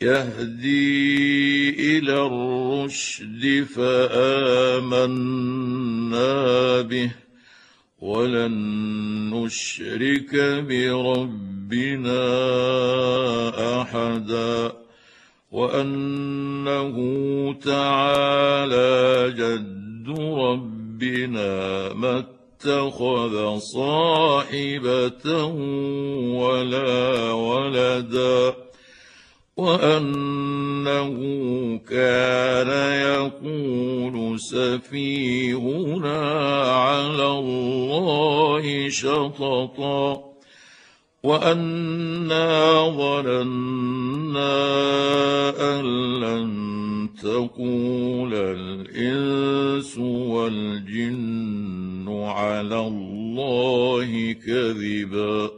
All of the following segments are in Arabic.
يهدي إلى الرشد فآمنا به ولن نشرك بربنا أحدا. وأنه تعالى جد ربنا ما اتخذ صاحبة ولا ولدا. وأنه كان يقول سفيهنا على الله شططا وأنا ظننا أن لن تقول الإنس والجن على الله كذبا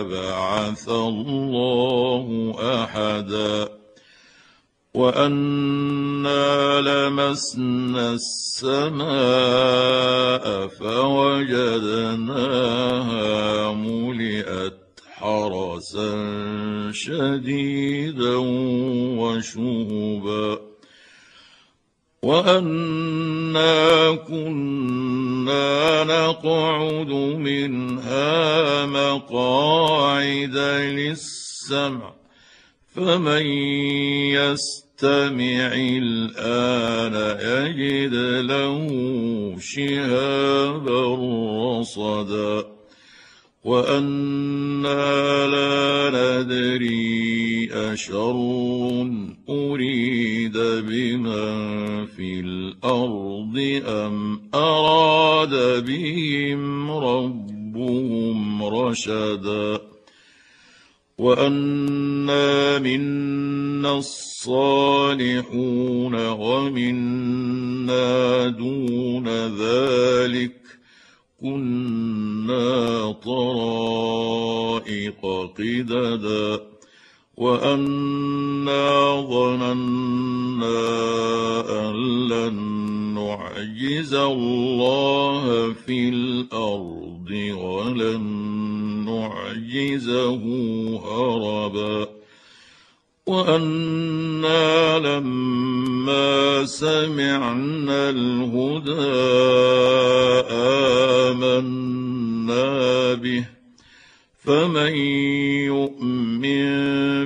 يبعث الله أحدا وأنا لمسنا السماء فوجدناها ملئت حرسا شديدا وشهبا وانا كنا نقعد منها مقاعد للسمع فمن يستمع الان يجد له شهابا رصدا وأنا لا ندري اشر اريد بمن في الأرض ام اراد بهم ربهم رشدا وانا منا الصالحون ومنا دون ذلك كنا طرائق قددا وأنا ظننا أن لن نعجز الله في الأرض ولن نعجزه هربا وأنا لما سمعنا الهدى آمنا به فمن يؤمن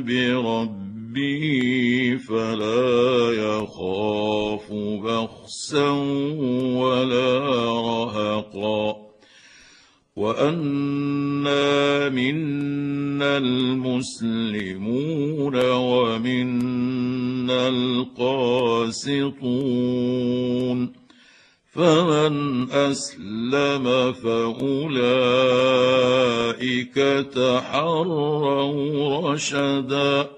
بربه فلا يخاف بخسا ولا وانا منا المسلمون ومنا القاسطون فمن اسلم فاولئك تحروا رشدا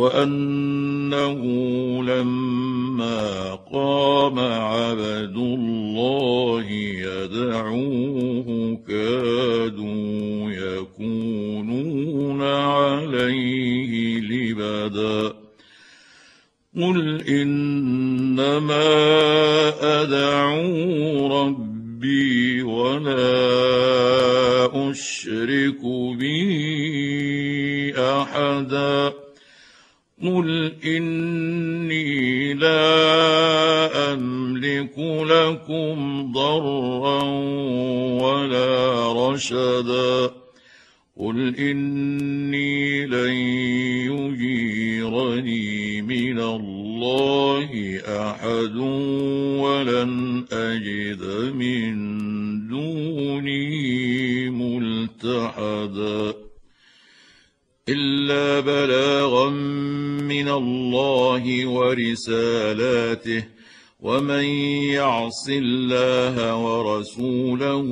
وأنه لما قام عبد الله يدعوه كادوا يكونون عليه لبدا. قل إنما أدعو ربي ولا أشرك به أحدا. قل اني لا املك لكم ضرا ولا رشدا قل اني لن يجيرني من الله احد ولن اجد من دونه ملتحدا إلا بلاغا من الله ورسالاته ومن يعص الله ورسوله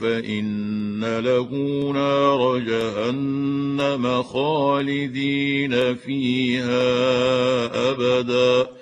فإن له نار جهنم خالدين فيها أبدا.